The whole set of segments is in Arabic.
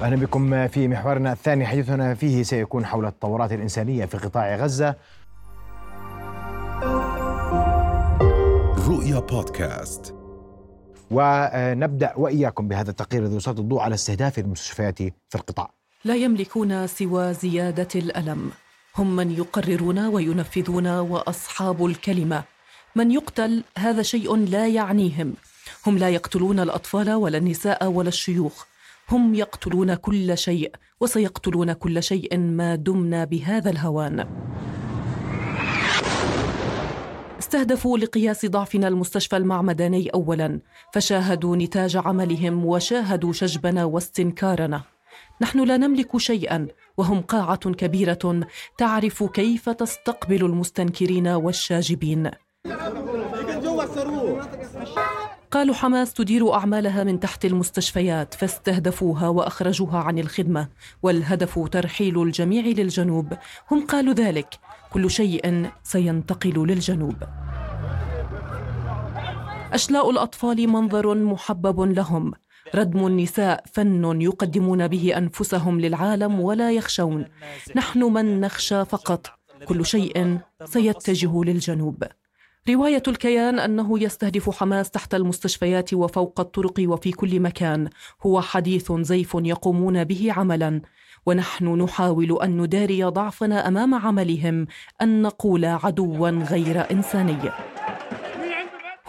أهلا بكم في محورنا الثاني. حديثنا فيه سيكون حول التطورات الإنسانية في قطاع غزة. رؤيا بودكاست. ونبدأ وإياكم بهذا التقرير الذي يسلط الضوء على استهداف المستشفيات في القطاع. لا يملكون سوى زيادة الألم، هم من يقررون وينفذون وأصحاب الكلمة. من يقتل هذا شيء لا يعنيهم، هم لا يقتلون الأطفال ولا النساء ولا الشيوخ، هم يقتلون كل شيء وسيقتلون كل شيء ما دمنا بهذا الهوان. استهدفوا لقياس ضعفنا المستشفى المعمداني اولا. فشاهدوا نتاج عملهم وشاهدوا شجبنا واستنكارنا. نحن لا نملك شيئا وهم قاعة كبيرة تعرف كيف تستقبل المستنكرين والشاجبين. قالوا حماس تدير أعمالها من تحت المستشفيات فاستهدفوها وأخرجوها عن الخدمة والهدف ترحيل الجميع للجنوب. هم قالوا ذلك كل شيء سينتقل للجنوب. أشلاء الأطفال منظر محبب لهم. ردم النساء فن يقدمون به أنفسهم للعالم ولا يخشون. نحن من نخشى فقط. كل شيء سيتجه للجنوب. رواية الكيان أنه يستهدف حماس تحت المستشفيات وفوق الطرق وفي كل مكان. هو حديث زيف يقومون به عملا. ونحن نحاول أن نداري ضعفنا أمام عملهم أن نقول عدوا غير إنساني.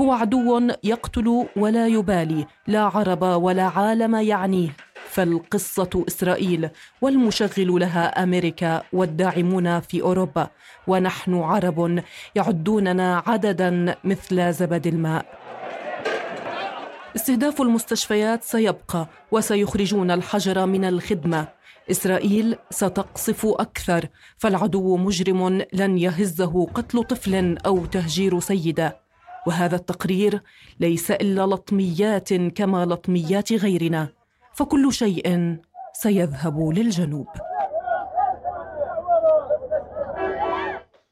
هو عدو يقتل ولا يبالي. لا عرب ولا عالم يعنيه. فالقصة إسرائيل والمشغل لها أمريكا والداعمون في أوروبا ونحن عرب يعدوننا عددا مثل زبد الماء. استهداف المستشفيات سيبقى وسيخرجون الحجر من الخدمة. إسرائيل ستقصف أكثر فالعدو مجرم لن يهزه قتل طفل أو تهجير سيدة. وهذا التقرير ليس إلا لطميات كما لطميات غيرنا. فكل شيء سيذهب للجنوب.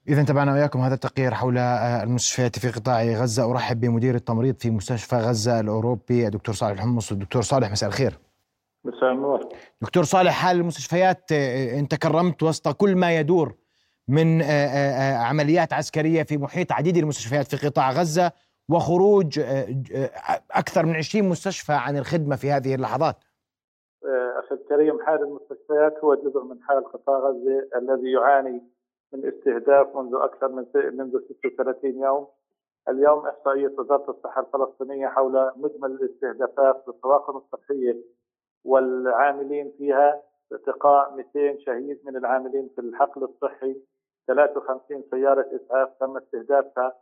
إذا تابعنا وياكم هذا التقرير حول المستشفيات في قطاع غزة. أرحب بمدير التمريض في مستشفى غزة الأوروبي الدكتور صالح الحمص الدكتور صالح مساء الخير. مساء النور. دكتور صالح حال المستشفيات أنت كرمت وسط كل ما يدور من عمليات عسكرية في محيط عديد المستشفيات في قطاع غزة وخروج أكثر من 20 مستشفى عن الخدمة في هذه اللحظات. الكريم حال المستشفيات هو جزء من حال قطاع غزة الذي يعاني من استهداف منذ أكثر من منذ 36 يوم. اليوم إحصائية وزارة الصحة الفلسطينية حول مجمل الاستهدافات بالطواقم الصحية والعاملين فيها. ارتقاء 200 شهيد من العاملين في الحقل الصحي. 53 سيارة إسعاف تم استهدافها.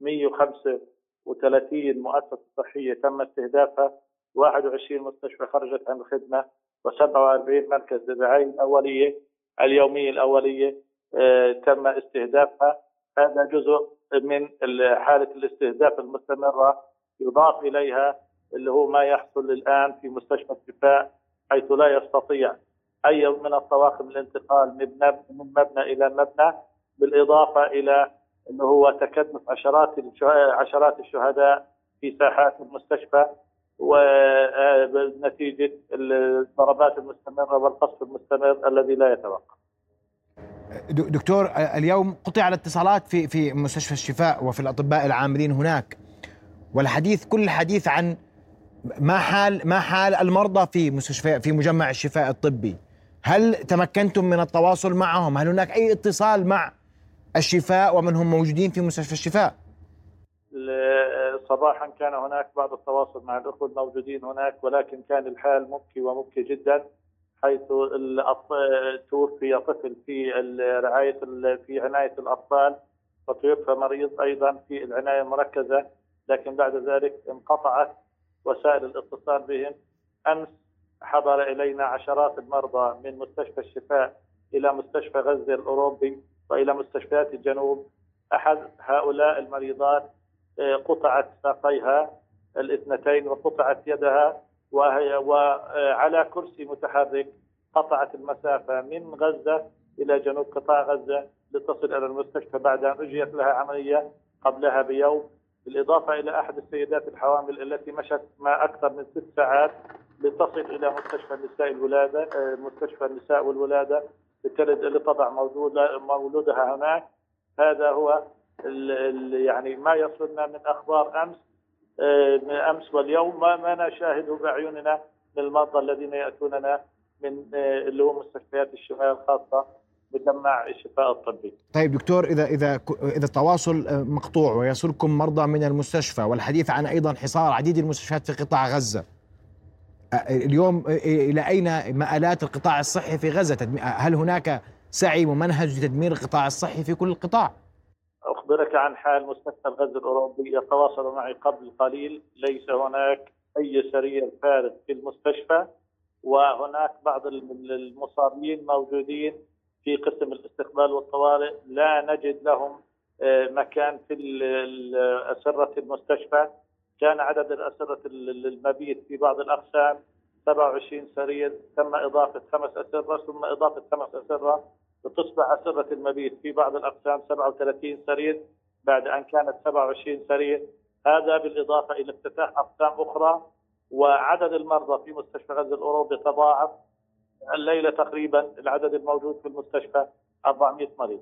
135 مؤسسة صحية تم استهدافها. 21 مستشفى خرجت عن الخدمة. و47 مركز للرعاية الأولية اليومية الأولية آه، تم استهدافها. هذا جزء من حالة الاستهداف المستمرة يضاف إليها اللي هو ما يحصل الآن في مستشفى الشفاء حيث لا يستطيع أي من الطواقم الانتقال من مبنى إلى مبنى بالإضافة إلى أنه هو تكدس عشرات عشرات الشهداء في ساحات المستشفى. ونتيجة الضربات المستمرة والقصف المستمر الذي لا يتوقف. دكتور اليوم قطع الاتصالات في في مستشفى الشفاء وفي الأطباء العاملين هناك والحديث كل الحديث عن ما حال ما حال المرضى في مستشفى في مجمع الشفاء الطبي. هل تمكنتم من التواصل معهم؟ هل هناك أي اتصال مع الشفاء ومن هم موجودين في مستشفى الشفاء؟ صباحا كان هناك بعض التواصل مع الأخوة الموجودين هناك ولكن كان الحال مبكي ومبكي جدا حيث توفي طفل في رعاية في عناية الأطفال وتوفى مريض أيضا في العناية المركزة لكن بعد ذلك انقطعت وسائل الاتصال بهم. أمس حضر إلينا عشرات المرضى من مستشفى الشفاء إلى مستشفى غزة الأوروبي وإلى مستشفيات الجنوب. أحد هؤلاء المريضات قطعت ساقيها الاثنتين وقطعت يدها وهي وعلى كرسي متحرك قطعت المسافة من غزة إلى جنوب قطاع غزة لتصل إلى المستشفى بعد أن أجريت لها عملية قبلها بيوم بالإضافة إلى أحد السيدات الحوامل التي مشت ما أكثر من ست ساعات لتصل إلى مستشفى النساء الولادة آه، مستشفى النساء والولادة لتلد لتضع مولودها هناك هذا هو يعني ما يصلنا من أخبار أمس آه، أمس واليوم ما, نشاهده بأعيننا من المرضى الذين يأتوننا من آه، اللي هو مستشفيات الشمال الخاصة بجمع الشفاء الطبي. طيب دكتور إذا إذا إذا التواصل آه، مقطوع ويصلكم مرضى من المستشفى والحديث عن أيضا حصار عديد المستشفيات في قطاع غزة. اليوم إلى أين مآلات القطاع الصحي في غزة؟ هل هناك سعي ممنهج لتدمير القطاع الصحي في كل القطاع؟ أخبرك عن حال مستشفى الغزة الأوروبي يتواصل معي قبل قليل. ليس هناك أي سرير فارغ في المستشفى وهناك بعض المصابين موجودين في قسم الاستقبال والطوارئ. لا نجد لهم آه، مكان في أسرة المستشفى. كان عدد الأسرة المبيت في بعض الأقسام 27 سرير. تم إضافة خمس أسرة ثم إضافة خمس أسرة لتصبح أسرة المبيت في بعض الأقسام 37 سرير بعد أن كانت 27 سرير. هذا بالإضافة إلى افتتاح أقسام أخرى وعدد المرضى في مستشفى غزة الأوروبي تضاعف. الليلة تقريبا العدد الموجود في المستشفى 400 مريض.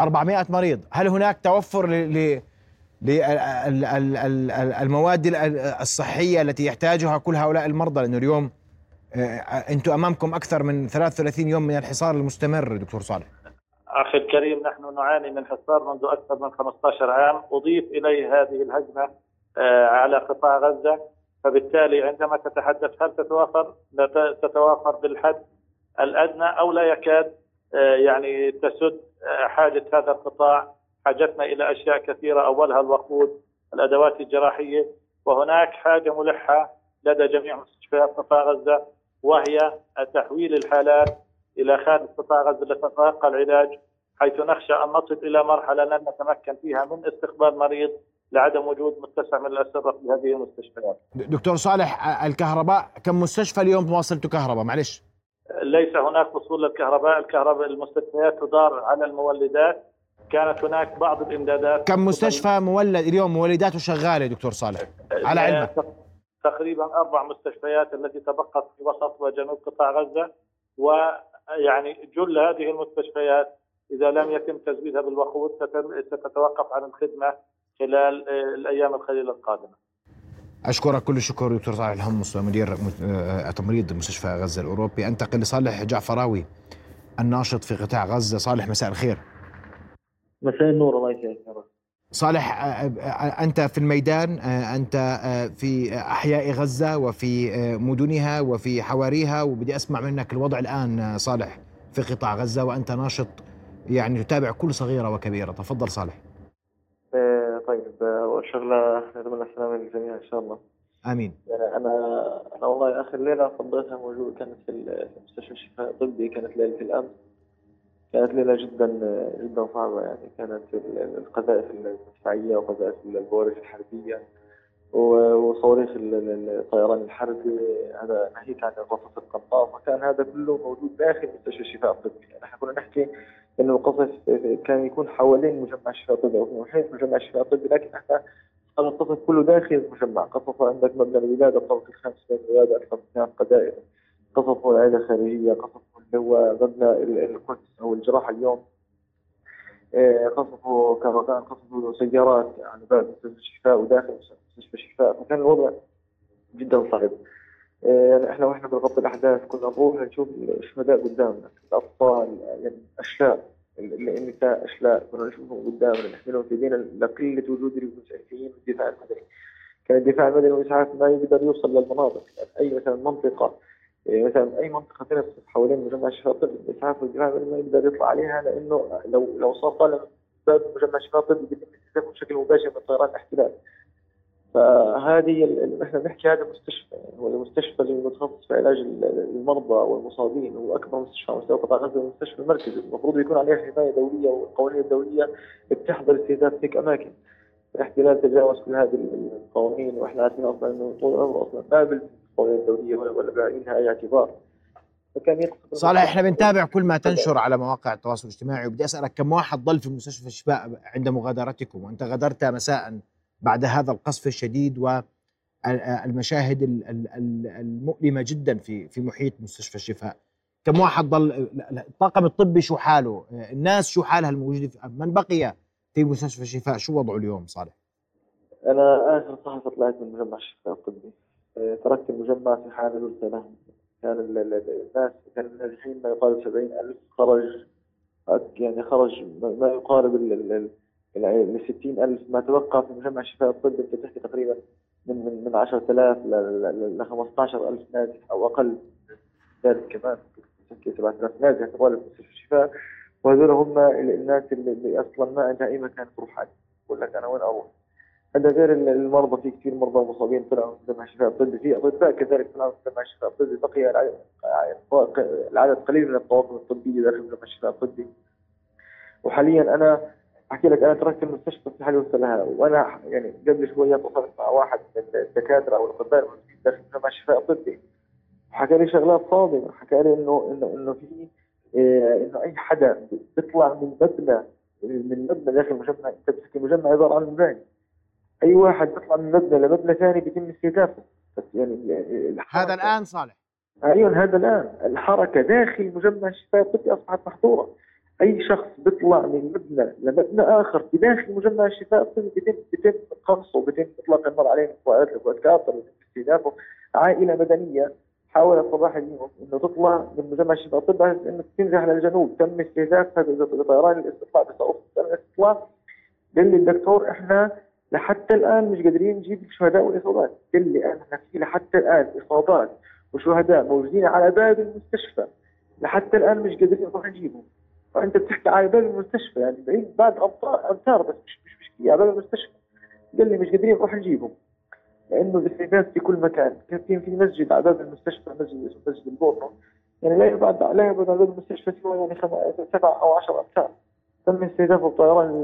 400 مريض. هل هناك توفر ل للمواد الصحية التي يحتاجها كل هؤلاء المرضى؟ لأنه اليوم أنتم امامكم أكثر من 33 يوم من الحصار المستمر دكتور صالح. أخي الكريم نحن نعاني من حصار منذ أكثر من 15 عام. أضيف إليه هذه الهجمة آه، على قطاع غزة. فبالتالي عندما تتحدث هل تتوافر؟ تتوافر بالحد الأدنى أو لا يكاد آه، يعني تسد حاجة هذا القطاع. حاجتنا إلى أشياء كثيرة أولها الوقود الأدوات الجراحية. وهناك حاجة ملحة لدى جميع مستشفيات قطاع غزة. وهي تحويل الحالات إلى خارج قطاع غزة لتتلقى العلاج حيث نخشى أن نصل إلى مرحلة لن نتمكن فيها من استقبال مريض لعدم وجود متسع من الاسره في هذه المستشفيات. دكتور صالح الكهرباء كم مستشفى اليوم واصلته كهرباء معلش؟ ليس هناك وصول للكهرباء، الكهرباء المستشفيات تدار على المولدات. كانت هناك بعض الإمدادات. كم مستشفى مولد اليوم مولداته شغالة دكتور صالح؟ على علمك. تقريبا أربع مستشفيات التي تبقت في وسط وجنوب قطاع غزة ويعني جل هذه المستشفيات إذا لم يتم تزويدها بالوقود ستتوقف عن الخدمة خلال آه، الأيام القليلة القادمة. أشكرك كل الشكر دكتور صالح الحمص مدير آه، تمريض مستشفى غزة الأوروبي أنتقل لصالح جعفراوي الناشط في قطاع غزة صالح مساء الخير. مساء النور الله يسعدك صالح أنت في الميدان أنت في أحياء غزة وفي مدنها وفي حواريها وبدي أسمع منك الوضع الآن صالح في قطاع غزة وأنت ناشط يعني تتابع كل صغيرة وكبيرة. تفضل صالح. طيب أول شغلة نتمنى السلامه للجميع إن شاء الله. آمين. يعني أنا أنا والله آخر ليلة قضيتها موجود كانت في مستشفى الشفاء الطبي كانت ليلة الأمس. كانت ليلة جدا جدا صعبة يعني. كانت القذائف المدفعية وقذائف البوارج الحربية وصواريخ الطيران الحربي. هذا ناهيك عن القصف القنطاس وكان هذا كله موجود داخل مستشفى الشفاء الطبي. يعني إحنا كنا نحكي انه القصف كان يكون حوالين مجمع الشفاء الطبي أو محيط مجمع الشفاء الطبي لكن إحنا القصف كله داخل المجمع. قصف عندك مبنى الولادة الطابق الخامس من الولادة أكثر من قذائف. قصفوا العيادة الخارجية قصفوا اللي هو مبنى القدس أو الجراحة اليوم. آه، قصفوا كرفان قصفوا سيارات على باب مستشفى الشفاء وداخل مستشفى الشفاء. فكان الوضع جدا صعب. يعني إحنا وإحنا بنغطي الأحداث كنا نروح نشوف الشهداء قدامنا الأطفال يعني اشلاء النساء أشلاء كنا نشوفهم قدامنا نحملهم في ايدينا لقلة وجود المسعفين والدفاع المدني. كان الدفاع المدني والإسعاف ما يقدر يوصل للمناطق يعني أي مثلا منطقة يعني مثلا أي منطقة ثانية حوالين مجمع الشفاء الطبي الاسعاف والدفاع ما يقدر يطلع عليها لأنه لو لو صار طالع باب مجمع الشفاء الطبي بيتم استهدافه بشكل مباشر من طيران الاحتلال. فهذه إحنا بنحكي هذا مستشفى يعني هو المستشفى اللي متخصص في علاج المرضى والمصابين هو اكبر مستشفى على مستوى قطاع غزة المستشفى المركزي. المفروض يكون عليه حماية دولية والقوانين الدوليه بتحظر استهداف هيك أماكن. الاحتلال تجاوز كل هذه القوانين وإحنا عارفين أصلا إنه طول عمره أصلا ما القوانين الدوليه ولا بعينها أي اعتبار. فكان صالح إحنا بنتابع كل ما تنشر على مواقع التواصل الاجتماعي وبدي أسألك كم واحد ضل في مستشفى الشفاء عند مغادرتكم؟ وأنت غادرت مساء بعد هذا القصف الشديد و المشاهد المؤلمة جدا في في محيط مستشفى الشفاء. كم واحد ضل؟ الطاقم الطبي شو حاله؟ الناس شو حالها الموجودة من بقي في مستشفى الشفاء؟ شو وضعه اليوم صالح؟ أنا آخر صحفة طلعت من مجمع الشفاء الطبي. تركت المجمع في حال سنه كان الناس كان النازحين ما يقارب 70000 خرج. يعني خرج ما يقارب ال 60000 ما توقع في مجمع الشفاء الطبي انت تحكي تقريبا من من من 10000 ل 15000 نازح أو أقل. ذلك كمان تحكي 7000 نازح طوال مستشفى الشفاء. وهذول هم الناس اللي أصلا ما عندها اي مكان تروح عليه يقول لك أنا وين أروح؟ هذا غير المرضى في كثير مرضى مصابين طلعوا مجمع الشفاء الطبي في أطباء كذلك طلعوا مجمع الشفاء الطبي بقي العدد قليل من الطواقم الطبيه داخل مجمع الشفاء الطبي وحاليا أنا أحكي لك أنا تركت المستشفى حالي وسلها وأنا يعني قبل شوية اتصلت مع واحد من الدكاترة أو الأطباء الموجودين داخل مجمع الشفاء الطبي حكى لي شغلات صادمة. حكى لي انه انه إنه في إيه إنه أي حدا بيطلع من مبنى من مبنى داخل مجمع انت بتحكي مجمع عباره عن مباني اي واحد بيطلع من مبنى لمبنى ثاني بيتم استهدافه بس يعني هذا الان صالح أيوه هذا الان الحركه داخل مجمع الشفاء الطبي اصبحت محظوره اي شخص بيطلع من مبنى لمبنى اخر في داخل مجمع الشفاء الطبي بيتم بيتم قنصه بيتم اطلاق النار عليه من قوات القوات كافر بيتم استهدافه عائله مدنيه حاولت صباح اليوم انه تطلع من مجمع الشفاء الطبي انه تنزح للجنوب تم استهدافها بطيران الاستطلاع بصاروخ الاستطلاع قال لي الدكتور إحنا لحتى الآن مش قادرين نجيب الشهداء والاصابات قال لي إحنا في لحتى الآن إصابات وشهداء موجودين على باب المستشفى. لحتى الآن مش قادرين نروح نجيبهم. فانت بتحكي على باب المستشفى يعني بعيد بعد امتار بس مش مش مش على باب المستشفى. قال لي مش قادرين نروح نجيبهم. لأنه الاستهداف في كل مكان كان في مسجد على باب المستشفى مسجد اسمه مسجد البورنو. يعني لا يبعد لا يبعد عن باب المستشفى سوى يعني سبع أو عشر امتار تم استهدافه بالطيران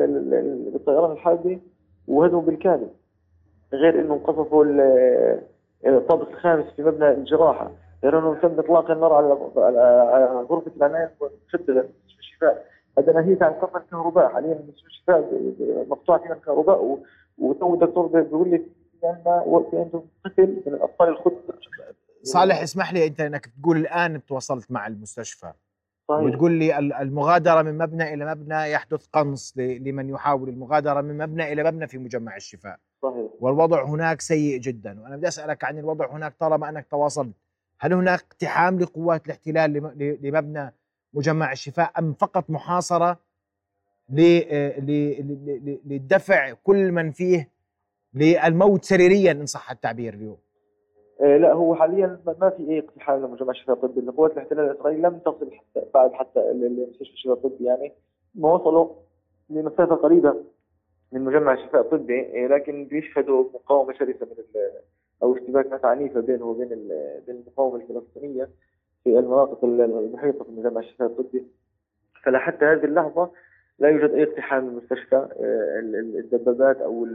بالطيران الحربي وهدموا بالكامل غير إنه قصفوا الطابق الخامس في مبنى الجراحة غير إنه تم إطلاق النار على غرفة العناية المشدده مستشفى الشفاء. هذا ناهيك عن قطع الكهرباء حاليا مستشفى الشفاء مقطوع فيها الكهرباء وتو الدكتور بيقول لي في عندنا في عندهم قتل من الأطفال الخط صالح اسمح لي أنت إنك تقول الآن تواصلت مع المستشفى. صحيح. وتقول لي المغادرة من مبنى إلى مبنى يحدث قنص لمن يحاول المغادرة من مبنى إلى مبنى في مجمع الشفاء. صحيح. والوضع هناك سيء جدا. وأنا بدي أسألك عن الوضع هناك طالما أنك تواصلت. هل هناك اقتحام لقوات الاحتلال لمبنى مجمع الشفاء أم فقط محاصرة لدفع كل من فيه للموت سريريا إن صح التعبير اليوم؟ لا هو حاليا ما في أي اقتحام لمجمع الشفاء الطبي. قوات الاحتلال الإسرائيلي لم تصل حتى بعد حتى لمستشفى الشفاء الطبي. يعني ما وصلوا لمسافة قريبة من مجمع الشفاء الطبي آه، لكن بيشهدوا مقاومة شرسة من أو اشتباكات عنيفة بينه وبين بين المقاومة الفلسطينية في المناطق المحيطة في مجمع الشفاء الطبي. فلحتى هذه اللحظة لا يوجد أي اقتحام للمستشفى آه، الدبابات أو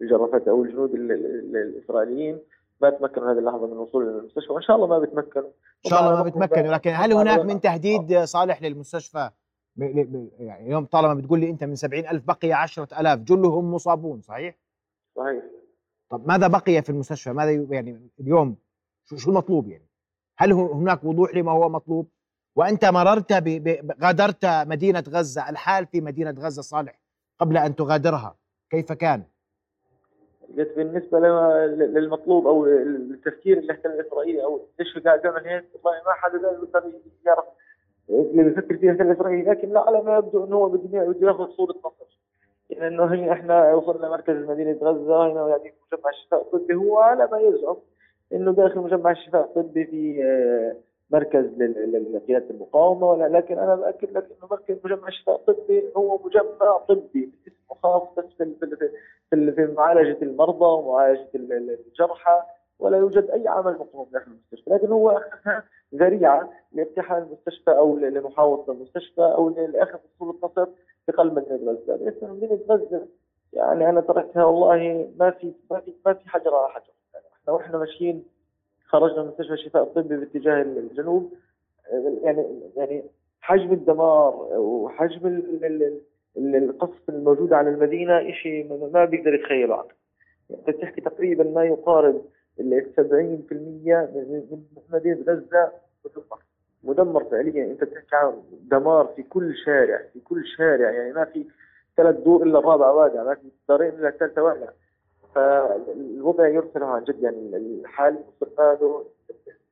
الجرافات أو الجنود الإسرائيليين. ما تمكنوا هذه اللحظة من الوصول إلى المستشفى وإن شاء الله ما بيتمكنوا إن شاء الله ما بيتمكنوا لكن هل هناك من تهديد صالح للمستشفى يعني اليوم طالما بتقول لي أنت من سبعين ألف بقي عشرة ألاف جلهم مصابون صحيح؟ صحيح طب ماذا بقي في المستشفى؟ ماذا يعني اليوم شو شو المطلوب يعني؟ هل هناك وضوح لما هو مطلوب؟ وأنت مررت غادرت مدينة غزة، الحال في مدينة غزة صالح قبل أن تغادرها كيف كان؟ قلت بالنسبة للمطلوب أو التفكير الاحتلال الاسرائيلي أو ليش قاعد يعمل هيك والله ما حدا قال يعرف اللي بيفكر فيها الاحتلال الاسرائيلي لكن لا على ما يبدو إنه هو بده ياخذ صورة نصر يعني إنه هي إحنا وصلنا مركز مدينه غزة هنا يعني مجمع الشفاء الطبي هو على ما يزعم إنه داخل مجمع الشفاء الطبي في آه، مركز لقيادة المقاومة ولا لكن أنا باكد لك إنه مركز مجمع الشفاء الطبي هو مجمع طبي اسمه خاص بس في في في معالجة المرضى ومعالجة الجرحى ولا يوجد أي عمل مقوم داخل المستشفى. لكن هو أخذها ذريعة لاقتحام المستشفى أو لمحاوله المستشفى أو لأخذ صوره نصر في قلب مدينه غزه، بالنسبة لمدينه غزه يعني أنا تركتها والله ما في ما في ما في حجر على حجر، يعني إحنا وإحنا ماشيين خرجنا من مستشفى الشفاء الطبي باتجاه الجنوب يعني يعني حجم الدمار وحجم القصف الموجود على المدينة شيء ما بيقدر يتخيله عنه أنت بتحكي تقريبا ما يقارب ال 70% من مدينة غزة مدمر. مدمر فعليا. أنت بتحكي عن دمار في كل شارع في كل شارع. يعني ما في ثلاث دور إلا الرابعه واقع ما في دارين إلا الثالثة واقع. فالوضع يرسل عن جد يعني الحال هذا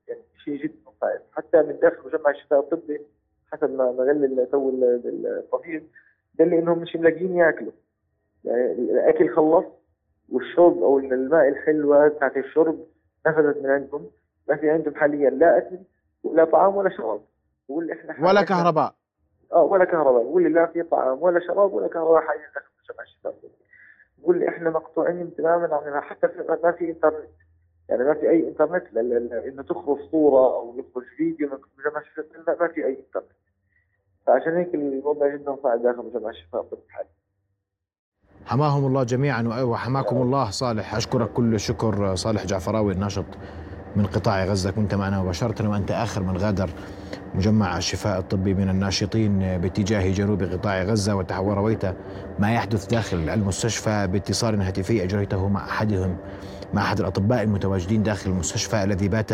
يعني شيء جدا صعب حتى من داخل مجمع الشفاء الطبي حسب ما غل تو الطبيب قال لي إنهم مش ملاقيين يأكلوا. يعني الأكل خلص والشرب أو الماء الحلوة بتاعت الشرب نفذت من عندهم. ما في عندهم حاليا لا أكل ولا طعام ولا شراب. بقول لي إحنا ولا كهرباء. آه ولا كهرباء. بقول لي لا في طعام ولا شراب ولا كهرباء حاليا داخل مجمع الشفاء بقول لي إحنا مقطوعين تماما عنها حتى ما في إنترنت. يعني ما في أي إنترنت إنه تخرج صورة أو يخرج فيديو من مجمع الشفاء ما في أي إنترنت. فعشان هيك الوضع جدا صعب داخل مجمع الشفاء الحالي حماهم الله جميعا وحماكم الله صالح. أشكرك كل الشكر صالح جعفراوي الناشط. من قطاع غزة كنت معنا مباشره وانت آخر من غادر مجمع الشفاء الطبي من الناشطين باتجاه جنوب قطاع غزة ورويت ما يحدث داخل المستشفى باتصال هاتفي أجريته مع أحدهم مع أحد الأطباء المتواجدين داخل المستشفى الذي بات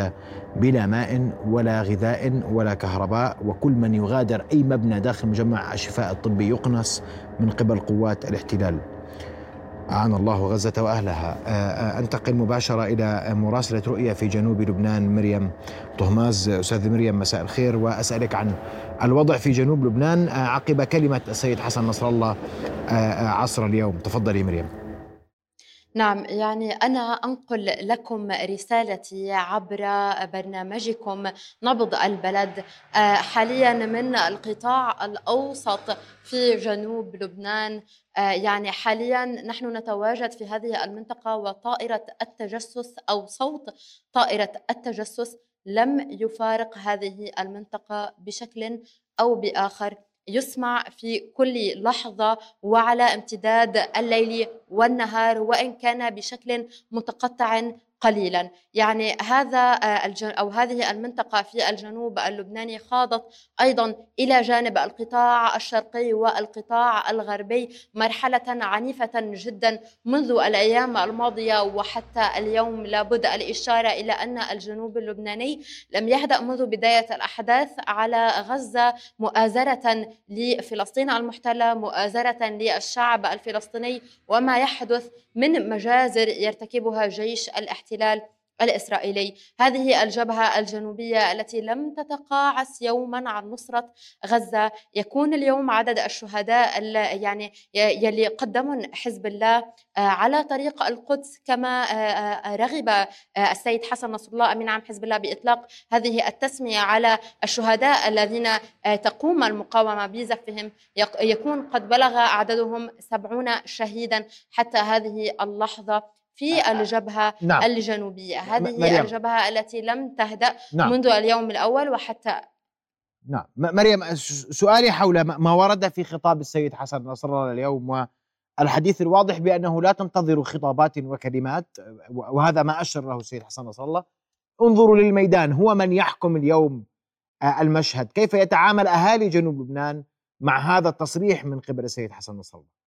بلا ماء ولا غذاء ولا كهرباء وكل من يغادر أي مبنى داخل مجمع الشفاء الطبي يقنص من قبل قوات الاحتلال. أعان الله غزة وأهلها. أنتقل مباشرة إلى مراسلة رؤية في جنوب لبنان مريم طهماز. أستاذ مريم مساء الخير وأسألك عن الوضع في جنوب لبنان عقب كلمة السيد حسن نصر الله عصر اليوم. تفضلي مريم. نعم يعني أنا أنقل لكم رسالتي عبر برنامجكم نبض البلد آه، حاليا من القطاع الأوسط في جنوب لبنان آه، يعني حاليا نحن نتواجد في هذه المنطقة وطائرة التجسس أو صوت طائرة التجسس لم يفارق هذه المنطقة بشكل أو بآخر. يسمع في كل لحظة وعلى امتداد الليل والنهار وإن كان بشكل متقطع قليلا. يعني هذا آه، أو هذه المنطقة في الجنوب اللبناني خاضت أيضا إلى جانب القطاع الشرقي والقطاع الغربي مرحلة عنيفة جدا منذ الأيام الماضية وحتى اليوم لابد الإشارة إلى أن الجنوب اللبناني لم يهدأ منذ بداية الأحداث على غزة مؤازرة لفلسطين المحتلة مؤازرة للشعب الفلسطيني وما يحدث من مجازر يرتكبها جيش الاحتلال الإسرائيلي. هذه الجبهة الجنوبية التي لم تتقاعس يوما عن نصرة غزة. يكون اليوم عدد الشهداء يعني يلي قدمهم حزب الله آه، على طريق القدس كما آه، آه، رغب السيد حسن نصر الله أمين عام حزب الله بإطلاق هذه التسمية على الشهداء الذين تقوم المقاومة بزفهم. يكون قد بلغ عددهم سبعون شهيدا. حتى هذه اللحظة في الجبهة نعم. الجنوبية هذه مريم. الجبهة التي لم تهدأ نعم. منذ اليوم الأول وحتى نعم مريم سؤالي حول ما ورد في خطاب السيد حسن نصر الله اليوم والحديث الواضح بأنه لا تنتظروا خطابات وكلمات وهذا ما أشر له السيد حسن نصر الله انظروا للميدان هو من يحكم اليوم آه، المشهد كيف يتعامل أهالي جنوب لبنان مع هذا التصريح من قبل السيد حسن نصر الله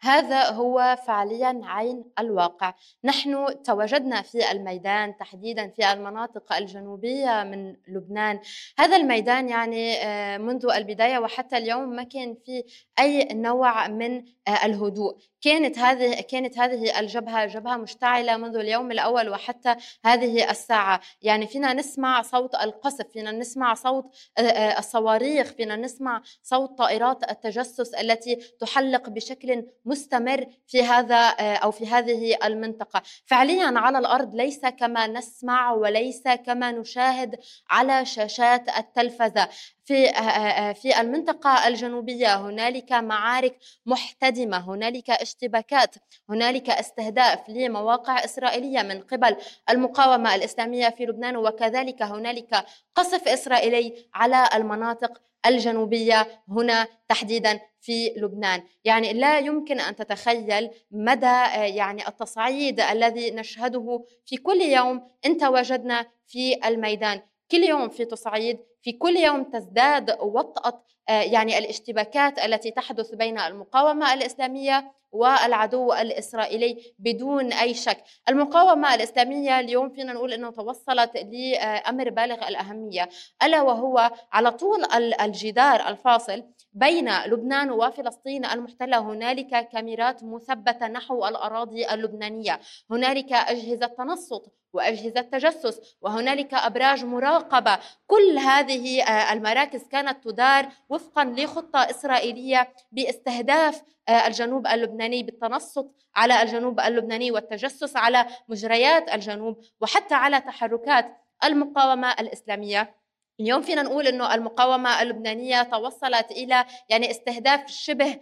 هذا هو فعليا عين الواقع. نحن تواجدنا في الميدان تحديدا في المناطق الجنوبية من لبنان. هذا الميدان يعني آه، منذ البداية وحتى اليوم ما كان في أي نوع من آه، الهدوء. كانت هذه كانت هذه الجبهة جبهة مشتعلة منذ اليوم الأول وحتى هذه الساعة. يعني فينا نسمع صوت القصف فينا نسمع صوت آه، الصواريخ فينا نسمع صوت طائرات التجسس التي تحلق بشكل مستمر في هذا أو في هذه المنطقة. فعليا على الأرض ليس كما نسمع وليس كما نشاهد على شاشات التلفزة. في آه، آه، آه، في المنطقة الجنوبية هنالك معارك محتدمة هنالك اشتباكات هنالك استهداف لمواقع إسرائيلية من قبل المقاومة الإسلامية في لبنان وكذلك هنالك قصف إسرائيلي على المناطق الجنوبية هنا تحديدا في لبنان. يعني لا يمكن أن تتخيل مدى يعني التصعيد الذي نشهده في كل يوم إن تواجدنا في الميدان. كل يوم في تصعيد في كل يوم تزداد وطأة آه، يعني الاشتباكات التي تحدث بين المقاومة الإسلامية والعدو الإسرائيلي بدون أي شك. المقاومة الإسلامية اليوم فينا نقول أنه توصلت لأمر بالغ الأهمية ألا وهو على طول الجدار الفاصل بين لبنان وفلسطين المحتلة. هنالك كاميرات مثبتة نحو الأراضي اللبنانية. هنالك أجهزة تنصت وأجهزة تجسس وهنالك أبراج مراقبة. كل هذه آه، المراكز كانت تدار وفقا لخطة إسرائيلية باستهداف الجنوب اللبناني بالتنصت على الجنوب اللبناني والتجسس على مجريات الجنوب وحتى على تحركات المقاومة الإسلامية. اليوم فينا نقول إنه المقاومة اللبنانية توصلت إلى يعني استهداف شبه آه،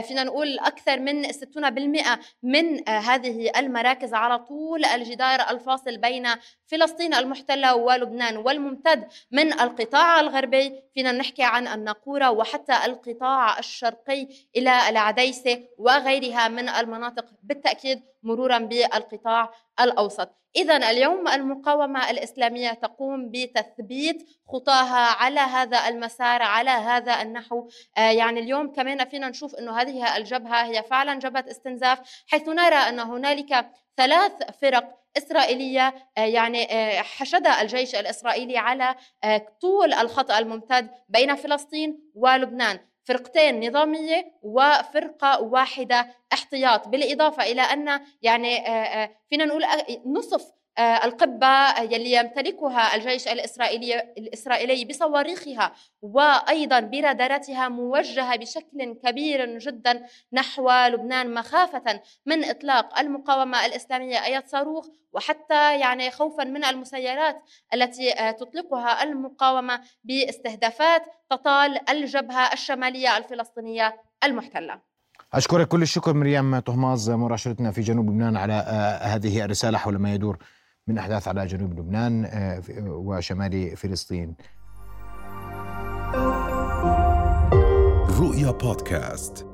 فينا نقول أكثر من 60% من آه، هذه المراكز على طول. الجدار الفاصل بين فلسطين المحتلة ولبنان والممتد من القطاع الغربي. فينا نحكي عن الناقورة وحتى القطاع الشرقي إلى العديسة وغيرها من المناطق. بالتأكيد مرورا بالقطاع الأوسط. إذا اليوم المقاومة الإسلامية تقوم بتثبيت خطاها على هذا المسار على هذا النحو. آه يعني اليوم كمان فينا نشوف أنه هذه الجبهة هي فعلا جبهة استنزاف حيث نرى أن هنالك ثلاث فرق إسرائيلية آه، يعني آه، حشدها الجيش الإسرائيلي على آه، طول الخط الممتد بين فلسطين ولبنان. فرقتين نظامية وفرقة واحدة احتياط. بالإضافة إلى أن يعني فينا نقول نصف آه، القبة يلي يمتلكها الجيش الإسرائيلي الإسرائيلي بصواريخها وأيضا براداراتها موجهة بشكل كبير جدا نحو لبنان مخافة من إطلاق المقاومة الإسلامية أي صاروخ وحتى يعني خوفا من المسيرات التي آه، تطلقها المقاومة باستهدافات تطال الجبهة الشمالية الفلسطينية المحتلة. أشكرك كل الشكر مريم طهماز مراسلتنا في جنوب لبنان على آه، هذه الرسالة حول ما يدور. من أحداث على جنوب لبنان آه، وشمال فلسطين. رؤيا بودكاست.